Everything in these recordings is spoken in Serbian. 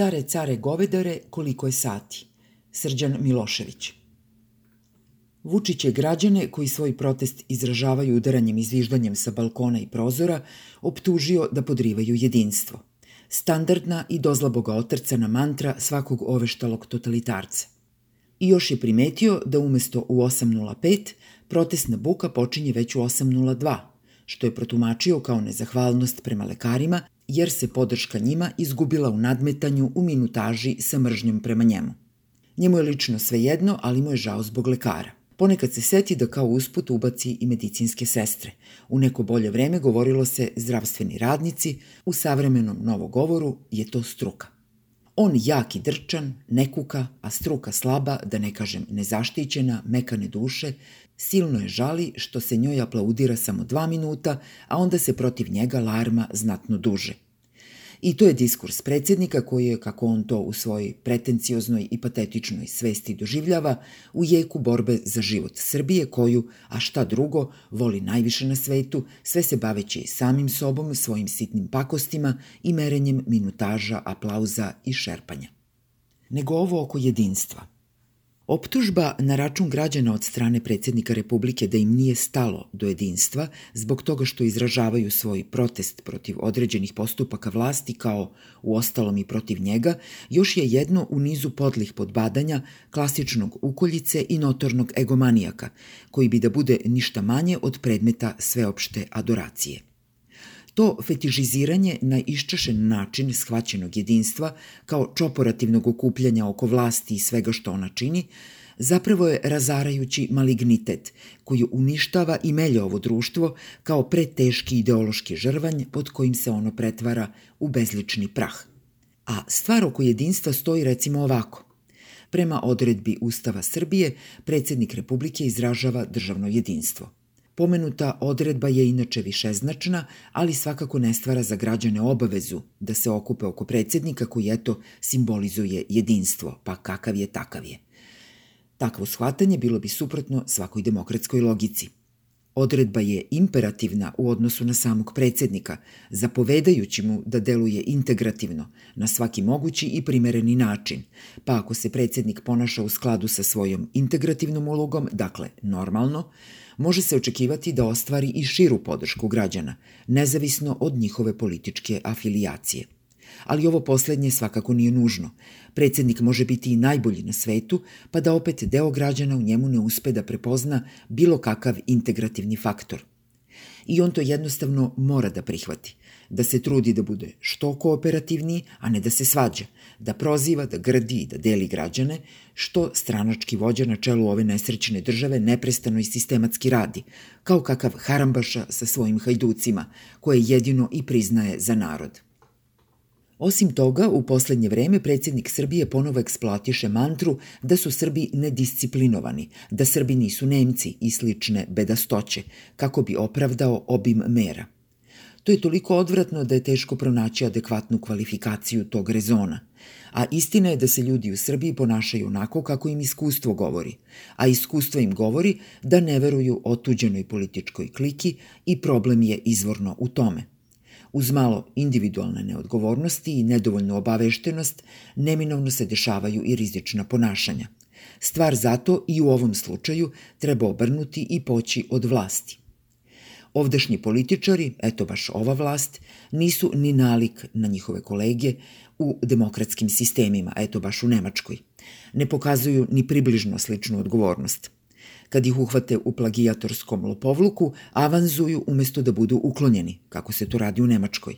Care, care govedare, koliko je sati. Srđan Milošević. Vučić je građane koji svoj protest izražavaju udaranjem i zviždanjem sa balkona i prozora optužio da podrivaju jedinstvo. Standardna i dozlaboga otrcana mantra svakog oveštalog totalitarca. I još je primetio da umesto u 8.05 protestna buka počinje već u 8.02, što je protumačio kao nezahvalnost prema lekarima jer se podrška njima izgubila u nadmetanju u minutaži sa mržnjom prema njemu. Njemu je lično sve jedno, ali mu je žao zbog lekara. Ponekad se seti da kao usput ubaci i medicinske sestre. U neko bolje vreme govorilo se zdravstveni radnici, u savremenom novogovoru je to struka. On jak i drčan, ne kuka, a struka slaba, da ne kažem nezaštićena, mekane duše, silno je žali što se njoj aplaudira samo dva minuta, a onda se protiv njega larma znatno duže – I to je diskurs predsjednika koji je, kako on to u svojoj pretencioznoj i patetičnoj svesti doživljava, u jeku borbe za život Srbije koju, a šta drugo, voli najviše na svetu, sve se baveći samim sobom, svojim sitnim pakostima i merenjem minutaža, aplauza i šerpanja. Nego ovo oko jedinstva – Optužba na račun građana od strane predsjednika Republike da im nije stalo do jedinstva zbog toga što izražavaju svoj protest protiv određenih postupaka vlasti kao u ostalom i protiv njega, još je jedno u nizu podlih podbadanja klasičnog ukoljice i notornog egomanijaka, koji bi da bude ništa manje od predmeta sveopšte adoracije. To fetižiziranje na iščašen način shvaćenog jedinstva kao čoporativnog okupljanja oko vlasti i svega što ona čini, zapravo je razarajući malignitet koji uništava i melja ovo društvo kao preteški ideološki žrvanj pod kojim se ono pretvara u bezlični prah. A stvar oko jedinstva stoji recimo ovako. Prema odredbi Ustava Srbije, predsednik Republike izražava državno jedinstvo – Pomenuta odredba je inače višeznačna, ali svakako ne stvara za građane obavezu da se okupe oko predsednika koji eto simbolizuje jedinstvo, pa kakav je takav je. Takvo shvatanje bilo bi suprotno svakoj demokratskoj logici. Odredba je imperativna u odnosu na samog predsednika, zapovedajući mu da deluje integrativno, na svaki mogući i primereni način, pa ako se predsednik ponaša u skladu sa svojom integrativnom ulogom, dakle normalno, može se očekivati da ostvari i širu podršku građana, nezavisno od njihove političke afilijacije. Ali ovo poslednje svakako nije nužno. Predsednik može biti i najbolji na svetu, pa da opet deo građana u njemu ne uspe da prepozna bilo kakav integrativni faktor. I on to jednostavno mora da prihvati da se trudi da bude što kooperativniji, a ne da se svađa, da proziva, da grdi i da deli građane, što stranački vođa na čelu ove nesrećne države neprestano i sistematski radi, kao kakav harambaša sa svojim hajducima, koje jedino i priznaje za narod. Osim toga, u poslednje vreme predsjednik Srbije ponovo eksploatiše mantru da su Srbi nedisciplinovani, da Srbi nisu Nemci i slične bedastoće, kako bi opravdao obim mera – To je toliko odvratno da je teško pronaći adekvatnu kvalifikaciju tog rezona. A istina je da se ljudi u Srbiji ponašaju onako kako im iskustvo govori, a iskustvo im govori da ne veruju otuđenoj političkoj kliki i problem je izvorno u tome. Uz malo individualne neodgovornosti i nedovoljnu obaveštenost, neminovno se dešavaju i rizična ponašanja. Stvar zato i u ovom slučaju treba obrnuti i poći od vlasti. Ovdašnji političari, eto baš ova vlast, nisu ni nalik na njihove kolege u demokratskim sistemima, eto baš u Nemačkoj. Ne pokazuju ni približno sličnu odgovornost. Kad ih uhvate u plagijatorskom lopovluku, avanzuju umesto da budu uklonjeni, kako se to radi u Nemačkoj.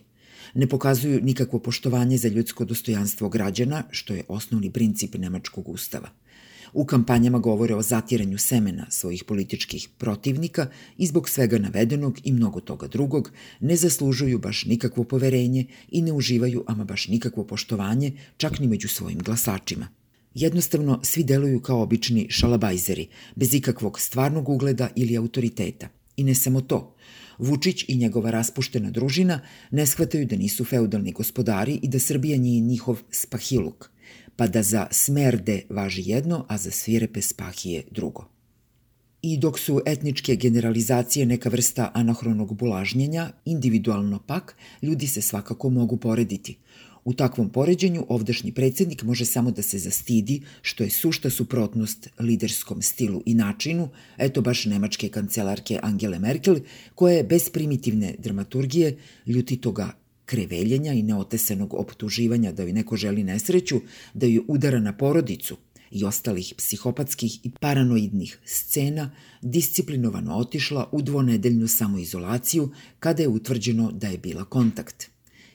Ne pokazuju nikakvo poštovanje za ljudsko dostojanstvo građana, što je osnovni princip Nemačkog ustava. U kampanjama govore o zatiranju semena svojih političkih protivnika i zbog svega navedenog i mnogo toga drugog ne zaslužuju baš nikakvo poverenje i ne uživaju ama baš nikakvo poštovanje čak ni među svojim glasačima. Jednostavno, svi deluju kao obični šalabajzeri, bez ikakvog stvarnog ugleda ili autoriteta. I ne samo to. Vučić i njegova raspuštena družina ne shvataju da nisu feudalni gospodari i da Srbija nije njihov spahiluk pa da za smerde važi jedno, a za svirepe spahije drugo. I dok su etničke generalizacije neka vrsta anahronog bulažnjenja, individualno pak, ljudi se svakako mogu porediti. U takvom poređenju ovdašnji predsednik može samo da se zastidi, što je sušta suprotnost liderskom stilu i načinu, eto baš nemačke kancelarke Angele Merkel, koja je bez primitivne dramaturgije, ljutitoga kreveljenja i neotesenog optuživanja da joj neko želi nesreću, da joj udara na porodicu i ostalih psihopatskih i paranoidnih scena, disciplinovano otišla u dvonedeljnu samoizolaciju kada je utvrđeno da je bila kontakt.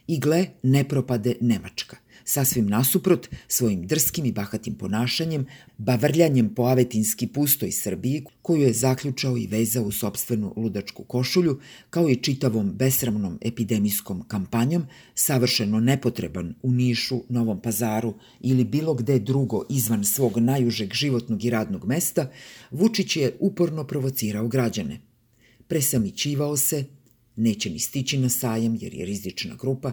I gle, ne propade Nemačka. Sasvim nasuprot, svojim drskim i bahatim ponašanjem, bavrljanjem po avetinski pustoj Srbiji, koju je zaključao i vezao u sobstvenu ludačku košulju, kao i čitavom besramnom epidemijskom kampanjom, savršeno nepotreban u Nišu, Novom pazaru ili bilo gde drugo izvan svog najužeg životnog i radnog mesta, Vučić je uporno provocirao građane. Presamićivao se, neće ni stići na sajam jer je rizična grupa,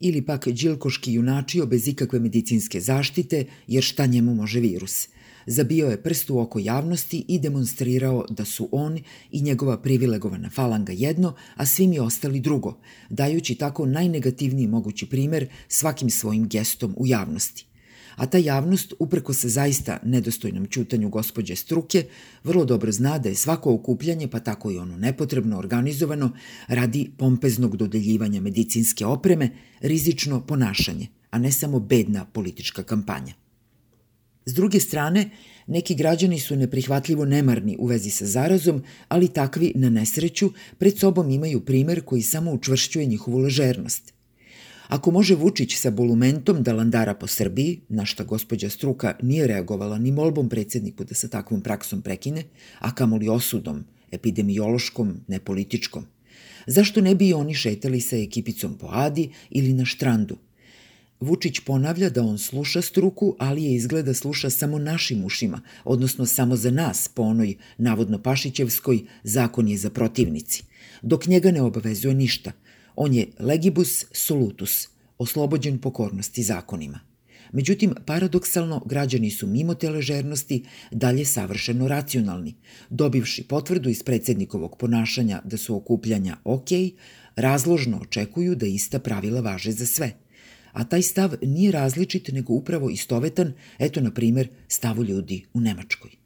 ili pak Đilkoški junačio bez ikakve medicinske zaštite, jer šta njemu može virus. Zabio je prst u oko javnosti i demonstrirao da su on i njegova privilegovana falanga jedno, a svi mi ostali drugo, dajući tako najnegativniji mogući primer svakim svojim gestom u javnosti a ta javnost, upreko se zaista nedostojnom ćutanju gospođe struke, vrlo dobro zna da je svako okupljanje, pa tako i ono nepotrebno organizovano, radi pompeznog dodeljivanja medicinske opreme, rizično ponašanje, a ne samo bedna politička kampanja. S druge strane, neki građani su neprihvatljivo nemarni u vezi sa zarazom, ali takvi, na nesreću, pred sobom imaju primer koji samo učvršćuje njihovu ležernost. Ako može Vučić sa bolumentom da landara po Srbiji, na šta gospođa Struka nije reagovala ni molbom predsedniku da sa takvom praksom prekine, a kamoli osudom, epidemiološkom, ne političkom, zašto ne bi oni šetali sa ekipicom po Adi ili na štrandu? Vučić ponavlja da on sluša struku, ali je izgleda sluša samo našim ušima, odnosno samo za nas po onoj navodno Pašićevskoj zakon je za protivnici, dok njega ne obavezuje ništa – On je legibus solutus, oslobođen pokornosti zakonima. Međutim, paradoksalno, građani su mimo te ležernosti dalje savršeno racionalni. Dobivši potvrdu iz predsednikovog ponašanja da su okupljanja ok, razložno očekuju da ista pravila važe za sve. A taj stav nije različit nego upravo istovetan, eto na primer, stavu ljudi u Nemačkoj.